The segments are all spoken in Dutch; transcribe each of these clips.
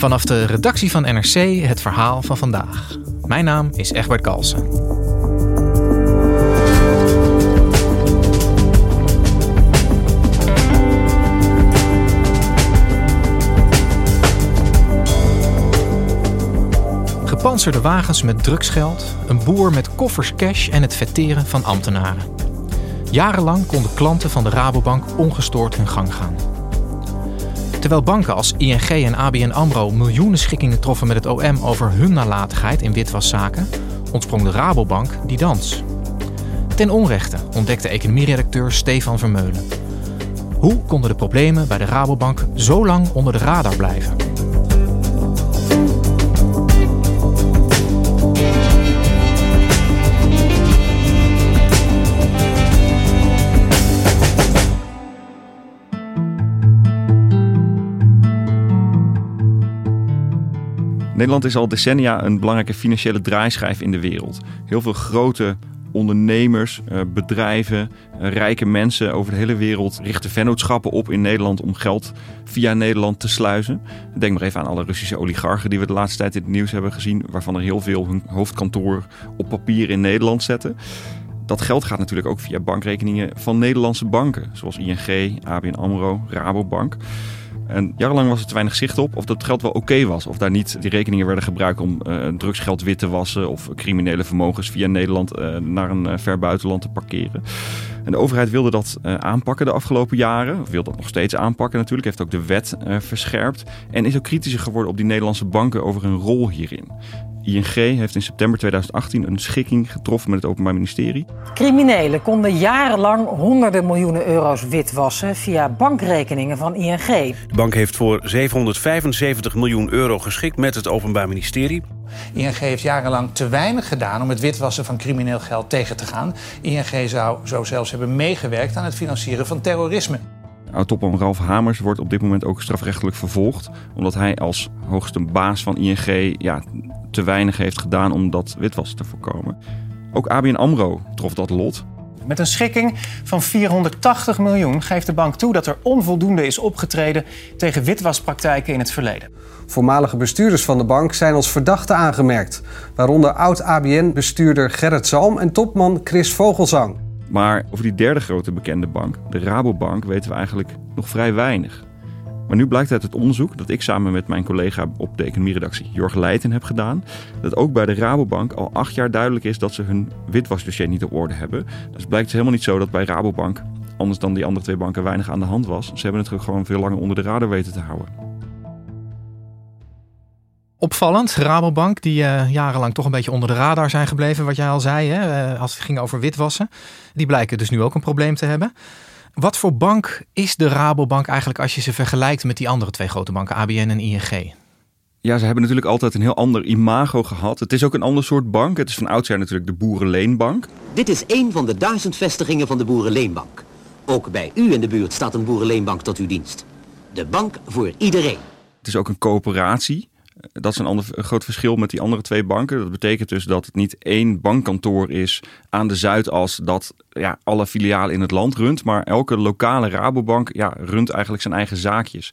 Vanaf de redactie van NRC het verhaal van vandaag. Mijn naam is Egbert Kalsen. Gepantserde wagens met drugsgeld, een boer met koffers cash en het vetteren van ambtenaren. Jarenlang konden klanten van de Rabobank ongestoord hun gang gaan. Terwijl banken als ING en ABN AMRO miljoenen schikkingen troffen met het OM over hun nalatigheid in witwaszaken, ontsprong de Rabobank die dans. Ten onrechte ontdekte economieredacteur Stefan Vermeulen. Hoe konden de problemen bij de Rabobank zo lang onder de radar blijven? Nederland is al decennia een belangrijke financiële draaischijf in de wereld. Heel veel grote ondernemers, eh, bedrijven, eh, rijke mensen over de hele wereld richten vennootschappen op in Nederland om geld via Nederland te sluizen. Denk maar even aan alle Russische oligarchen die we de laatste tijd in het nieuws hebben gezien, waarvan er heel veel hun hoofdkantoor op papier in Nederland zetten. Dat geld gaat natuurlijk ook via bankrekeningen van Nederlandse banken, zoals ING, ABN AMRO, Rabobank. En jarenlang was er te weinig zicht op of dat geld wel oké was. Of daar niet die rekeningen werden gebruikt om uh, drugsgeld wit te wassen. Of criminele vermogens via Nederland uh, naar een uh, ver buitenland te parkeren. En de overheid wilde dat aanpakken de afgelopen jaren. Of wil dat nog steeds aanpakken natuurlijk. Heeft ook de wet verscherpt. En is ook kritischer geworden op die Nederlandse banken over hun rol hierin. ING heeft in september 2018 een schikking getroffen met het Openbaar Ministerie. Criminelen konden jarenlang honderden miljoenen euro's witwassen via bankrekeningen van ING. De bank heeft voor 775 miljoen euro geschikt met het Openbaar Ministerie. ING heeft jarenlang te weinig gedaan om het witwassen van crimineel geld tegen te gaan. ING zou zo zelfs hebben meegewerkt aan het financieren van terrorisme. Oud-topman Ralf Hamers wordt op dit moment ook strafrechtelijk vervolgd. Omdat hij als hoogste baas van ING ja, te weinig heeft gedaan om dat witwassen te voorkomen. Ook ABN AMRO trof dat lot. Met een schikking van 480 miljoen geeft de bank toe dat er onvoldoende is opgetreden tegen witwaspraktijken in het verleden. Voormalige bestuurders van de bank zijn als verdachten aangemerkt, waaronder oud-ABN-bestuurder Gerrit Zalm en topman Chris Vogelzang. Maar over die derde grote bekende bank, de Rabobank, weten we eigenlijk nog vrij weinig. Maar nu blijkt uit het onderzoek dat ik samen met mijn collega op de economieredactie Jorg Leijten heb gedaan, dat ook bij de Rabobank al acht jaar duidelijk is dat ze hun witwasdossier niet op orde hebben. Dus blijkt het helemaal niet zo dat bij Rabobank, anders dan die andere twee banken, weinig aan de hand was. Ze hebben het gewoon veel langer onder de radar weten te houden. Opvallend, Rabobank, die uh, jarenlang toch een beetje onder de radar zijn gebleven, wat jij al zei, hè, uh, als het ging over witwassen. Die blijken dus nu ook een probleem te hebben. Wat voor bank is de Rabobank eigenlijk als je ze vergelijkt met die andere twee grote banken, ABN en ING? Ja, ze hebben natuurlijk altijd een heel ander imago gehad. Het is ook een ander soort bank. Het is van oudsher natuurlijk de Boerenleenbank. Dit is een van de duizend vestigingen van de Boerenleenbank. Ook bij u in de buurt staat een Boerenleenbank tot uw dienst. De bank voor iedereen. Het is ook een coöperatie. Dat is een, ander, groot verschil met die andere twee banken. Dat betekent dus dat het niet één bankkantoor is aan de Zuidas dat ja, alle filialen in het land runt. Maar elke lokale Rabobank ja, runt eigenlijk zijn eigen zaakjes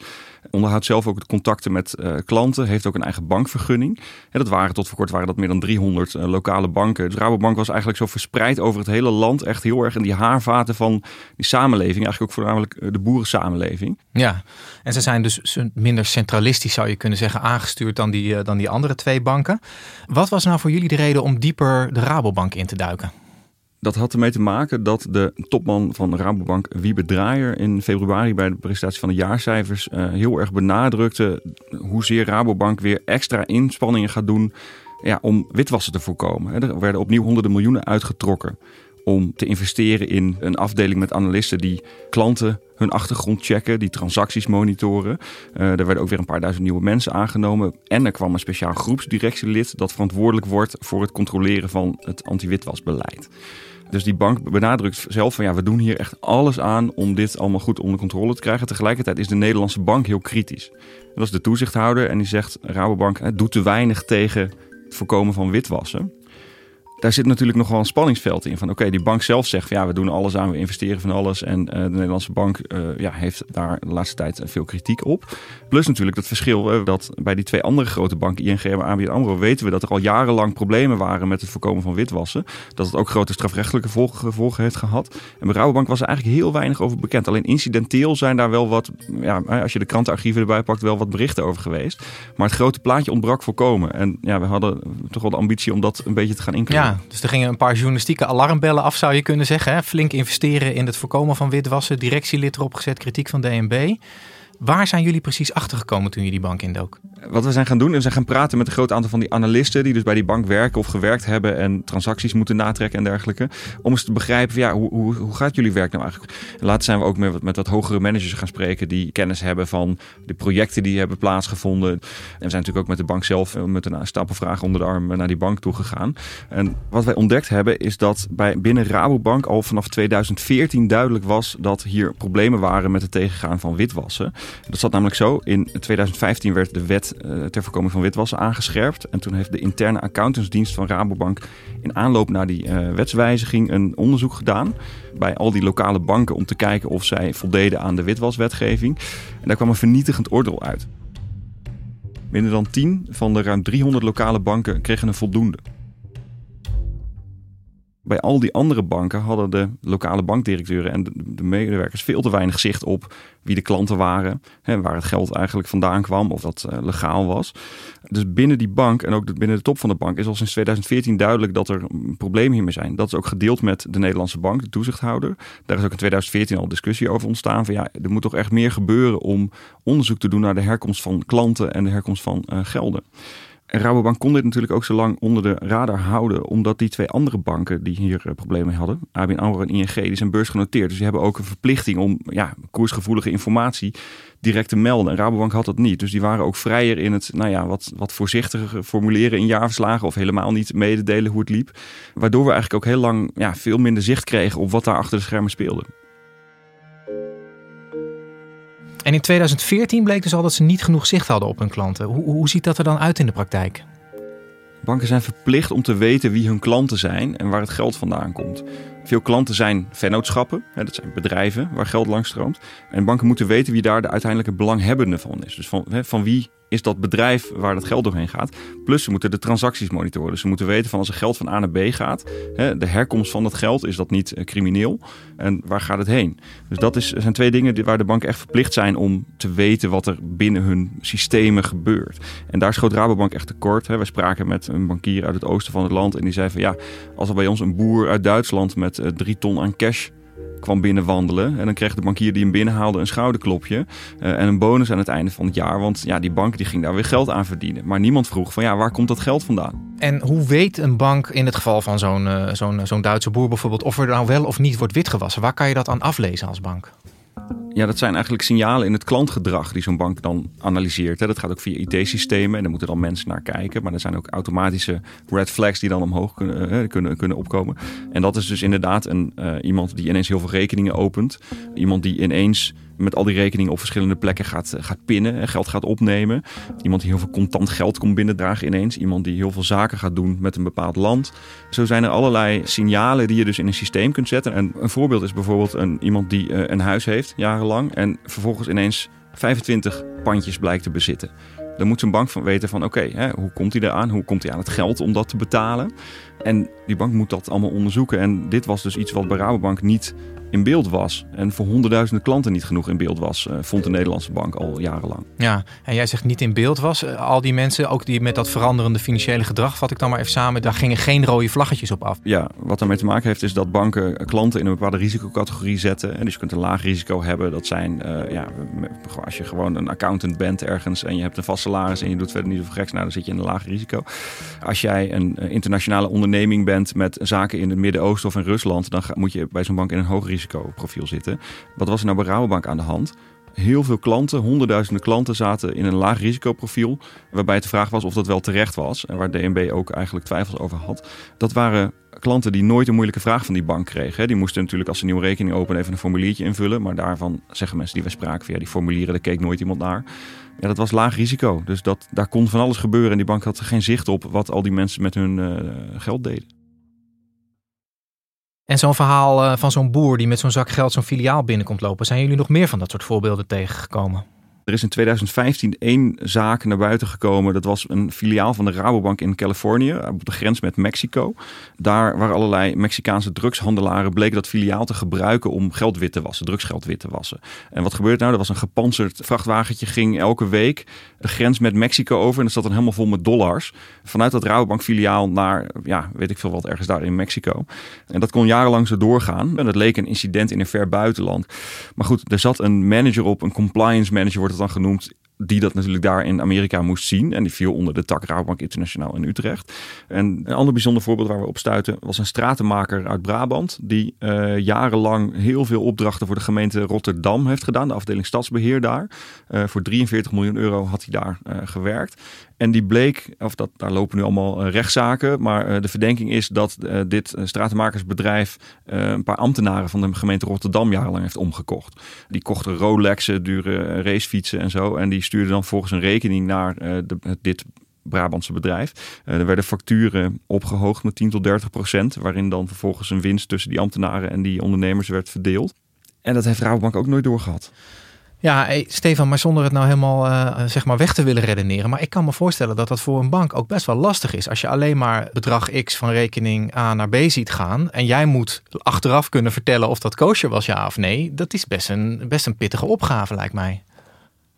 onderhoudt zelf ook de contacten met uh, klanten, heeft ook een eigen bankvergunning. En dat waren tot voor kort waren dat meer dan 300 uh, eh, lokale banken. Dus Rabobank was eigenlijk zo verspreid over het hele land, echt heel erg in die haarvaten van die samenleving, eigenlijk ook voornamelijk uh, de boerensamenleving. Ja, en ze zijn dus minder centralistisch zou je kunnen zeggen aangestuurd dan die, dan die andere twee banken. Wat was nou voor jullie de reden om dieper de Rabobank in te duiken? Dat had ermee te maken dat de topman van Rabobank, Wiebe Draaier, in februari bij de presentatie van de jaarcijfers uh, heel erg benadrukte hoezeer Rabobank weer extra inspanningen gaat doen ja, om witwassen te voorkomen. Er werden opnieuw honderden miljoenen uitgetrokken om te investeren in een afdeling met analisten die klanten hun achtergrond checken, die transacties monitoren. Uh, er werden ook weer een paar duizend nieuwe mensen aangenomen. En er kwam een speciaal groepsdirectielid dat verantwoordelijk wordt voor het controleren van het anti-witwasbeleid. Dus die bank benadrukt zelf van ja, we doen hier echt alles aan om dit allemaal goed onder controle te krijgen. Tegelijkertijd is de Nederlandse bank heel kritisch. Dat is de toezichthouder en die zegt Rabobank doet te weinig tegen het voorkomen van witwassen daar zit natuurlijk nog wel een spanningsveld in. Van oké, die bank zelf zegt ja, we doen alles aan, we investeren van alles. En uh, de Nederlandse bank uh, ja, heeft daar de laatste tijd veel kritiek op. Plus natuurlijk dat verschil uh, dat bij die twee andere grote banken, ING en ABN AMRO, weten we dat er al jarenlang problemen waren met het voorkomen van witwassen. Dat het ook grote strafrechtelijke gevolgen heeft gehad. En bij Rabobank was er eigenlijk heel weinig over bekend. Alleen incidenteel zijn daar wel wat, ja, als je de krantenarchieven erbij pakt, wel wat berichten over geweest. Maar het grote plaatje ontbrak voorkomen. En ja, we hadden toch wel de ambitie om dat een beetje te gaan inkluren. Ja, dus er gingen een paar journalistieke alarmbellen af, zou je kunnen zeggen. Flink investeren in het voorkomen van witwassen, directielid erop gezet, kritiek van DNB. Waar zijn jullie precies achtergekomen toen je die bank indook? Wat we zijn gaan doen, is zijn gaan praten met een groot aantal van die analisten die dus bij die bank werken of gewerkt hebben en transacties moeten natrekken en dergelijke. Om eens te begrijpen, ja, hoe, hoe, hoe gaat jullie werk nou eigenlijk? later zijn we ook met, met wat hogere managers gaan spreken die kennis hebben van de projecten die hebben plaatsgevonden. En we zijn natuurlijk ook met de bank zelf eh, met een stapel vragen onder de arm naar die bank toe gegaan. En wat wij ontdekt hebben is dat bij binnen Rabobank al vanaf 2014 duidelijk was dat hier problemen waren met het tegengaan van witwassen. Dat zat namelijk zo. In 2015 werd de wet uh, ter voorkoming van witwassen aangescherpt. En toen heeft de interne accountantsdienst van Rabobank in aanloop naar die uh, wetswijziging een onderzoek gedaan. Bij al die lokale banken om te kijken of zij voldeden aan de witwaswetgeving. En daar kwam een vernietigend oordeel uit. Minder dan 10 van de ruim 300 lokale banken kregen een voldoende. Bij al die andere banken hadden de lokale bankdirecteuren en de, medewerkers veel te weinig zicht op wie de klanten waren, hè, waar het geld eigenlijk vandaan kwam, of dat uh, legaal was. Dus binnen die bank en ook binnen de top van de bank is al sinds 2014 duidelijk dat er problemen hiermee zijn. Dat is ook gedeeld met de Nederlandse bank, de toezichthouder. Daar is ook in 2014 al discussie over ontstaan van ja, er moet toch echt meer gebeuren om onderzoek te doen naar de herkomst van klanten en de herkomst van uh, gelden. Rabobank kon dit natuurlijk ook zo lang onder de radar houden, omdat die twee andere banken die hier eh, problemen hadden, ABN AMRO en ING, die zijn beursgenoteerd. Dus die hebben ook een verplichting om ja, koersgevoelige informatie direct te melden. En Rabobank had dat niet. Dus die waren ook vrijer in het nou ja, wat, wat voorzichtiger formuleren in jaarverslagen of helemaal niet mededelen hoe het liep. Waardoor we eigenlijk ook heel lang ja, veel minder zicht kregen op wat daar achter de schermen speelde. En in 2014 bleek dus al dat ze niet genoeg zicht hadden op hun klanten. Hoe, hoe ziet dat er dan uit in de praktijk? Banken zijn verplicht om te weten wie hun klanten zijn en waar het geld vandaan komt. Veel klanten zijn vennootschappen, dat zijn bedrijven waar geld langs stroomt. En banken moeten weten wie daar de uiteindelijke belanghebbende van is. Dus van, van wie is dat bedrijf waar dat geld doorheen gaat. Plus ze moeten de transacties monitoren. Dus ze moeten weten van als er geld van A naar B gaat, de herkomst van dat geld, is dat niet eh, crimineel? En waar gaat het heen? Dus dat is, zijn twee dingen waar de banken echt verplicht zijn om te weten wat er binnen hun systemen gebeurt. En daar schoot Rabobank echt tekort. We spraken met een bankier uit het oosten van het land en die zei van ja, als er bij ons een boer uit Duitsland met eh, drie ton aan cash kwam binnenwandelen. En dan kreeg de bankier die hem binnenhaalde een schouderklopje. Uh, en een bonus aan het einde van het jaar. Want ja, die bank die ging daar weer geld aan verdienen. Maar niemand vroeg van ja, waar komt dat geld vandaan? En hoe weet een bank in het geval van zo'n uh, zo'n zo'n Duitse boer bijvoorbeeld... of er nou wel of niet wordt witgewassen? Waar kan je dat aan aflezen als bank? Ja, dat zijn eigenlijk signalen in het klantgedrag die zo'n bank dan analyseert. Dat gaat ook via IT-systemen en daar moeten dan mensen naar kijken. Maar er zijn ook automatische red flags die dan omhoog kunnen, eh, kunnen, kunnen opkomen. En dat is dus inderdaad een, uh, iemand die ineens heel veel rekeningen opent. Iemand die ineens met al die rekeningen op verschillende plekken gaat, eh, gaat pinnen en geld gaat opnemen. Iemand die heel veel contant geld komt binnendragen ineens. Iemand die heel veel zaken gaat doen met een bepaald land. Zo zijn er allerlei signalen die je dus in een systeem kunt zetten. En een voorbeeld is bijvoorbeeld een, iemand die uh, een huis heeft jarenlang en vervolgens ineens 25 pandjes blijkt te bezitten. Dan moet zo'n bank van weten van oké, hoe komt hij eraan? Hoe komt hij aan het geld om dat te betalen? En die bank moet dat allemaal onderzoeken. En dit was dus iets wat bij Rabobank niet in beeld was. En voor honderdduizenden klanten niet genoeg in beeld was, uh, vond de Nederlandse bank al jarenlang. Ja, en jij zegt niet in beeld was. Uh, al die mensen, ook die met dat veranderende financiële gedrag, vat ik dan maar even samen, daar gingen geen rode vlaggetjes op af. Ja, wat daarmee te maken heeft is dat banken klanten in een bepaalde risicocategorie zetten. En dus je kunt een laag risico hebben. Dat zijn, uh, ja, als je gewoon een accountant bent ergens en je hebt een vast salaris en je doet verder niet zoveel geks, nou dan zit je in een laag risico. Als jij een internationale onderneming bent met zaken in het Midden-Oosten of in Rusland, dan moet je bij zo'n bank in een hoog risicoprofiel zitten. Wat was er nou bij Rabobank aan de hand? Heel veel klanten, honderdduizenden klanten, zaten in een laag risicoprofiel. Waarbij de vraag was of dat wel terecht was. En waar DNB ook eigenlijk twijfels over had. Dat waren klanten die nooit een moeilijke vraag van die bank kregen. Die moesten natuurlijk als ze een nieuwe rekening openen even een formuliertje invullen. Maar daarvan zeggen mensen die wij spraken, via die formulieren, daar keek nooit iemand naar. Ja, dat was laag risico. Dus dat, daar kon van alles gebeuren. En die bank had geen zicht op wat al die mensen met hun uh, geld deden. En zo'n verhaal uh, van zo'n boer die met zo'n zak geld zo'n filiaal binnenkomt lopen. Zijn jullie nog meer van dat soort voorbeelden tegengekomen? Er is in 2015 één zaak naar buiten gekomen. Dat was een filiaal van de Rabobank in Californië, op de grens met Mexico. Daar waren allerlei Mexicaanse drugshandelaren bleken dat filiaal te gebruiken om geld wit te wassen, drugsgeld wit te wassen. En wat gebeurt nou? Er was een gepantserd vrachtwagentje, ging elke week de grens met Mexico over. En dat zat dan helemaal vol met dollars. Vanuit dat Rabobank filiaal naar, ja, weet ik veel wat, ergens daar in Mexico. En dat kon jarenlang zo doorgaan. En dat leek een incident in een ver buitenland. Maar goed, er zat een manager op, een compliance manager wordt dan genoemd die dat natuurlijk daar in Amerika moest zien. En die viel onder de tak Rabobank Internationaal in Utrecht. En een ander bijzonder voorbeeld waar we op stuiten was een stratenmaker uit Brabant. Die uh, jarenlang heel veel opdrachten voor de gemeente Rotterdam heeft gedaan. De afdeling Stadsbeheer daar. Uh, voor 43 miljoen euro had hij daar uh, gewerkt. En die bleek, of dat, daar lopen nu allemaal rechtszaken. Maar de verdenking is dat dit stratenmakersbedrijf een paar ambtenaren van de gemeente Rotterdam jarenlang heeft omgekocht. Die kochten Rolexen, dure racefietsen en zo. En die stuurde dan volgens een rekening naar dit Brabantse bedrijf. Er werden facturen opgehoogd met 10 tot 30 procent, waarin dan vervolgens een winst tussen die ambtenaren en die ondernemers werd verdeeld. En dat heeft Rabobank ook nooit doorgehad. Ja, hey, Stefan, maar zonder het nou helemaal uh, zeg maar weg te willen redeneren. Maar ik kan me voorstellen dat dat voor een bank ook best wel lastig is. Als je alleen maar bedrag X van rekening A naar B ziet gaan. En jij moet achteraf kunnen vertellen of dat kosher was, ja of nee. Dat is best een, best een pittige opgave, lijkt mij.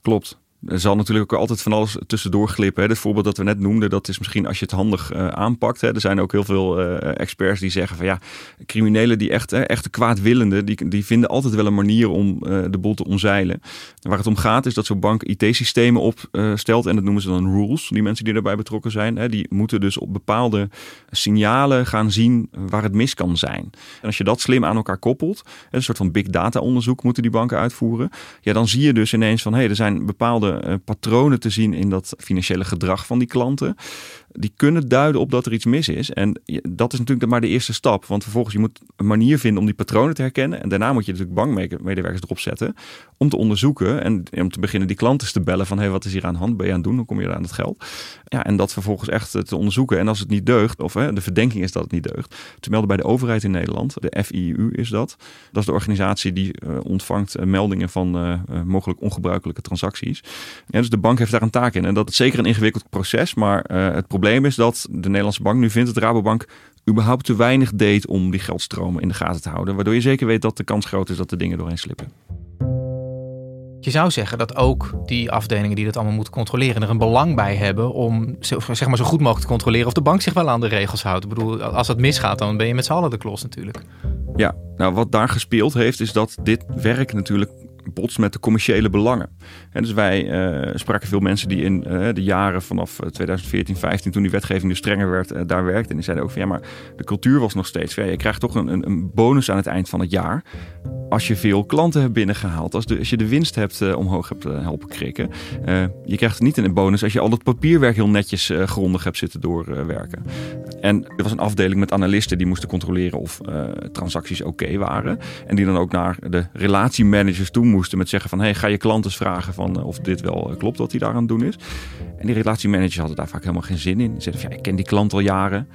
Klopt. Er zal natuurlijk ook altijd van alles tussendoor glippen. Het voorbeeld dat we net noemden, dat is misschien als je het handig uh, aanpakt. Er zijn ook heel veel uh, experts die zeggen van ja, criminelen die echt, hè, echte kwaadwillenden, die, die vinden altijd wel een manier om uh, de boel te omzeilen. Waar het om gaat is dat zo'n bank IT-systemen opstelt en dat noemen ze dan rules. Die mensen die daarbij betrokken zijn, die moeten dus op bepaalde signalen gaan zien waar het mis kan zijn. En als je dat slim aan elkaar koppelt, een soort van big data onderzoek moeten die banken uitvoeren. Ja, dan zie je dus ineens van hé, hey, er zijn bepaalde uh, patronen te zien in dat financiële gedrag van die klanten die kunnen duiden op dat er iets mis is. En dat is natuurlijk maar de eerste stap. Want vervolgens je moet een manier vinden om die patronen te herkennen. En daarna moet je natuurlijk bankmedewerkers erop zetten om te onderzoeken en om te beginnen die klanten te bellen van hey, wat is hier aan de hand? Ben je aan het doen? Hoe kom je aan het geld? Ja, en dat vervolgens echt te onderzoeken. En als het niet deugt, of hè, de verdenking is dat het niet deugt, te melden bij de overheid in Nederland. De FIU is dat. Dat is de organisatie die uh, ontvangt meldingen van mogelijk ongebruikelijke transacties. Ja, dus de bank heeft daar een taak in. En dat is zeker een ingewikkeld proces, maar het probleem is dat de Nederlandse bank nu vindt dat Rabobank überhaupt te weinig deed om die geldstromen in de gaten te houden. Waardoor je zeker weet dat de kans groot is dat de dingen doorheen slippen. Je zou zeggen dat ook die afdelingen die dat allemaal moeten controleren er een belang bij hebben om zeg maar, zo goed mogelijk te controleren of de bank zich wel aan de regels houdt. Ik bedoel, als dat misgaat, dan ben je met z'n allen de klos natuurlijk. Ja, nou wat daar gespeeld heeft, is dat dit werk natuurlijk botst met de commerciële belangen. En dus wij uh, spraken veel mensen die in uh, de jaren vanaf 2014, eh, 15, toen die wetgeving dus strenger werd, daar werkten. En die zeiden ook van ja, maar de cultuur was nog steeds. Ja, je krijgt toch een, een, bonus aan het eind van het jaar. Als je veel klanten hebt binnengehaald, als je de winst hebt omhoog hebt helpen krikken. je krijgt niet een bonus als je al dat papierwerk heel netjes grondig hebt zitten doorwerken. en er was een afdeling met analisten die moesten controleren of transacties oké waren. En die dan ook naar de relatiemanagers toe moesten met zeggen van hey, ga je klanten vragen van eh, of dit wel eh, klopt wat hij daar aan het doen is. En die relatiemanagers hadden daar vaak helemaal geen zin in. Ze zeiden van ja, ik ken die klant al jaren.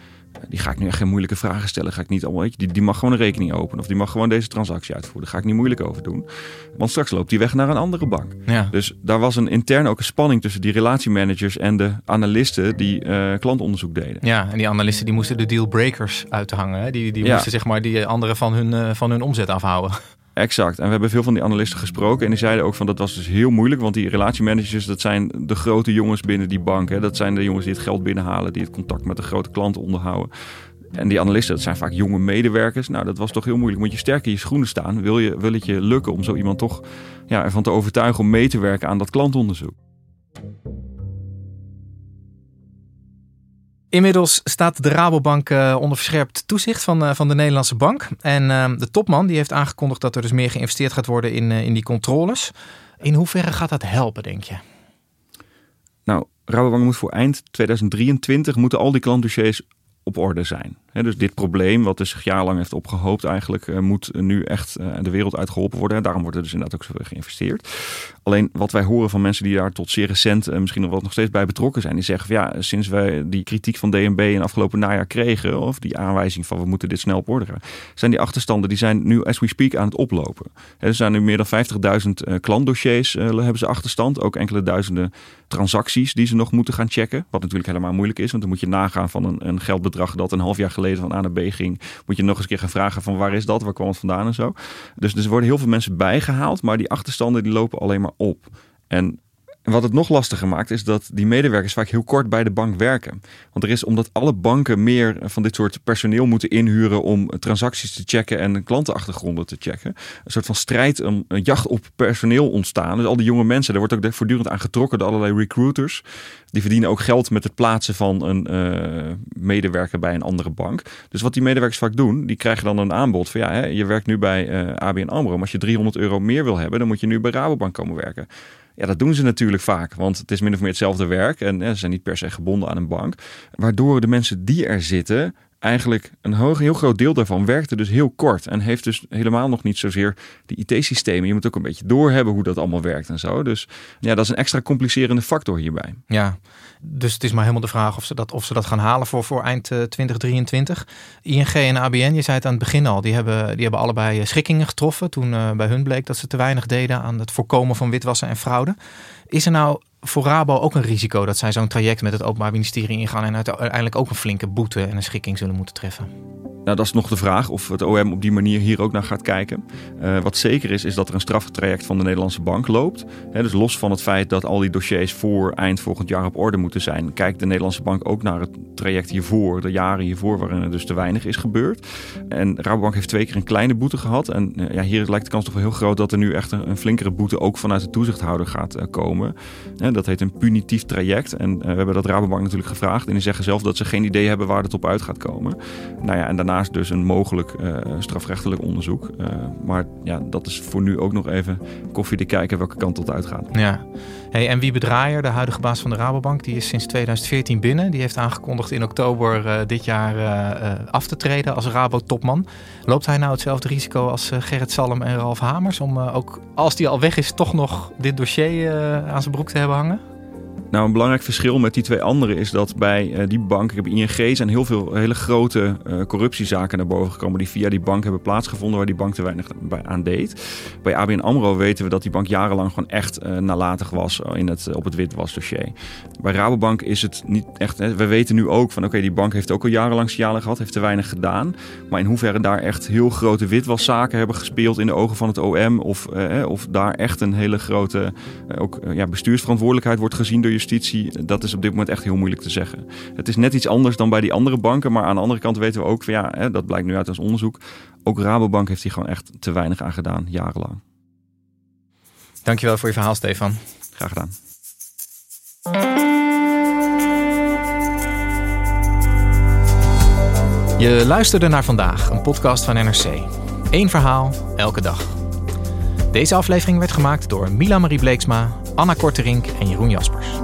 die ga ik nu echt geen moeilijke vragen stellen. Ga ik niet allemaal, weet je, die, die mag gewoon een rekening openen. Of die mag gewoon deze transactie uitvoeren. Daar ga ik niet moeilijk over doen. Want straks loopt die weg naar een andere bank. Ja. Dus daar was een intern ook een spanning tussen die relatiemanagers en de analisten die eh, klantonderzoek deden. Ja, en die analisten die moesten de dealbreakers uithangen. Hè? Die, die Ja. moesten zeg maar die anderen van hun, van hun omzet afhouden. Exact. En we hebben veel van die analisten gesproken. En die zeiden ook van dat was dus heel moeilijk. Want die relatiemanagers, dat zijn de grote jongens binnen die bank. Hè. Dat zijn de jongens die het geld binnenhalen, die het contact met de grote klanten onderhouden. En die analisten, dat zijn vaak jonge medewerkers. Nou, dat was toch heel moeilijk. Moet je sterk in je schoenen staan. Wil, je, wil het je lukken om zo iemand toch ja, ervan te overtuigen om mee te werken aan dat klantonderzoek? Inmiddels staat de Rabobank eh, onder verscherpt toezicht van, eh, van de Nederlandse bank. En eh, de topman die heeft aangekondigd dat er dus meer geïnvesteerd gaat worden in, eh, in die controles. In hoeverre gaat dat helpen, denk je? Nou, Rabobank moet voor eind 2023 moeten al die klantdossiers op orde zijn. Dus dit probleem, wat dus zich jarenlang heeft opgehoopt, eigenlijk eh, moet nu echt eh, de wereld uitgeholpen worden. En daarom wordt er dus inderdaad ook zoveel geïnvesteerd. Alleen wat wij horen van mensen die daar tot zeer recent en misschien nog wel nog steeds bij betrokken zijn, die zeggen van ja, sinds wij die kritiek van DNB in afgelopen najaar kregen, of die aanwijzing van we moeten dit snel op zijn die achterstanden die zijn nu as we speak aan het oplopen. Er zijn nu meer dan 50.000 eh, klantdossiers eh, hebben ze achterstand, ook enkele duizenden transacties die ze nog moeten gaan checken. Wat natuurlijk helemaal moeilijk is, want dan moet je nagaan van een, een geldbedrag dat een half jaar geleden van A naar B ging. Moet je nog eens een keer gaan vragen van waar is dat, waar kwam het vandaan en zo. Dus, dus er worden heel veel mensen bijgehaald, maar die achterstanden die lopen alleen maar op. En en wat het nog lastiger maakt, is dat die medewerkers vaak heel kort bij de bank werken. Want er is, omdat alle banken meer van dit soort personeel moeten inhuren om transacties te checken en klantenachtergronden te checken. Een soort van strijd, een, een jacht op personeel ontstaan. Dus al die jonge mensen, daar wordt ook voortdurend aan getrokken door allerlei recruiters. Die verdienen ook geld met het plaatsen van een eh, medewerker bij een andere bank. Dus wat die medewerkers vaak doen, die krijgen dan een aanbod van ja, hè, je werkt nu bij eh, ABN AMRO. Maar als je 300 euro meer wil hebben, dan moet je nu bij Rabobank komen werken. Ja, dat doen ze natuurlijk vaak, want het is min of meer hetzelfde werk en hè, ze zijn niet per se gebonden aan een bank. Waardoor de mensen die er zitten, eigenlijk een hoog, heel groot deel daarvan werkte dus heel kort en heeft dus helemaal nog niet zozeer die IT-systemen. Je moet ook een beetje doorhebben hoe dat allemaal werkt en zo. Dus ja, dat is een extra complicerende factor hierbij. Ja, dus het is maar helemaal de vraag of ze dat, of ze dat gaan halen voor, voor eind eh, 2023. ING en ABN, je zei het aan het begin al, die hebben, die hebben allebei eh, schikkingen getroffen. Toen eh, bij hun bleek dat ze te weinig deden aan het voorkomen van witwassen en fraude. Is er nou voor Rabo ook een risico dat zij zo'n traject met het Openbaar Ministerie ingaan en uiteindelijk ook een flinke boete en een schikking zullen moeten treffen? Nou, dat is nog de vraag of het OM op die manier hier ook naar gaat kijken. Uh, wat zeker is, is dat er een straftraject van de Nederlandse bank loopt. Dus los van het feit dat al die dossiers voor eind volgend jaar op orde moeten zijn, kijkt de Nederlandse bank ook naar het traject hiervoor, de jaren hiervoor, waarin er dus te weinig is gebeurd. En Rabobank heeft twee keer een kleine boete gehad. En uh, ja, hier lijkt de kans toch wel heel groot dat er nu echt een, flinkere boete ook vanuit de toezichthouder gaat uh, komen. He, dat heet een punitief traject. En we hebben dat Rabobank natuurlijk gevraagd. En die zeggen zelf dat ze geen idee hebben waar het op uit gaat komen. Nou ja, en daarna dus een mogelijk uh, strafrechtelijk onderzoek. Uh, maar ja, dat is voor nu ook nog even koffie te kijken welke kant het uitgaat. Ja. Hey, en wie Bedraaier, de huidige baas van de Rabobank, die is sinds 2014 binnen. Die heeft aangekondigd in oktober uh, dit jaar af te treden als Rabo-topman. Loopt hij nou hetzelfde risico als Gerrit Salm en Ralf Hamers om ook als die al weg is toch nog dit dossier aan zijn broek te hebben hangen? Nou, een belangrijk verschil met die twee anderen is dat bij uh, die bank, ik heb ING, zijn heel veel hele grote uh, corruptiezaken naar boven gekomen die via die bank hebben plaatsgevonden waar die bank te weinig aan deed. Bij ABN AMRO weten we dat die bank jarenlang gewoon echt uh, nalatig was in het, op het witwasdossier. Bij Rabobank is het niet echt, hè, we weten nu ook van oké, die bank heeft ook al jarenlang signalen gehad, heeft te weinig gedaan. Maar in hoeverre daar echt heel grote witwaszaken hebben gespeeld in de ogen van het OM of, of daar echt een hele grote ook, ja, bestuursverantwoordelijkheid wordt gezien door je justitie, dat is op dit moment echt heel moeilijk te zeggen. Het is net iets anders dan bij die andere banken, maar aan de andere kant weten we ook, ja, hè, dat blijkt nu uit ons onderzoek, ook Rabobank heeft hier gewoon echt te weinig aan gedaan, jarenlang. Dankjewel voor je verhaal, Stefan. Graag gedaan. Je luisterde naar vandaag, een podcast van NRC. Eén verhaal, elke dag. Deze aflevering werd gemaakt door Mila Marie Bleeksma, Anna Korterink en Jeroen Jaspers.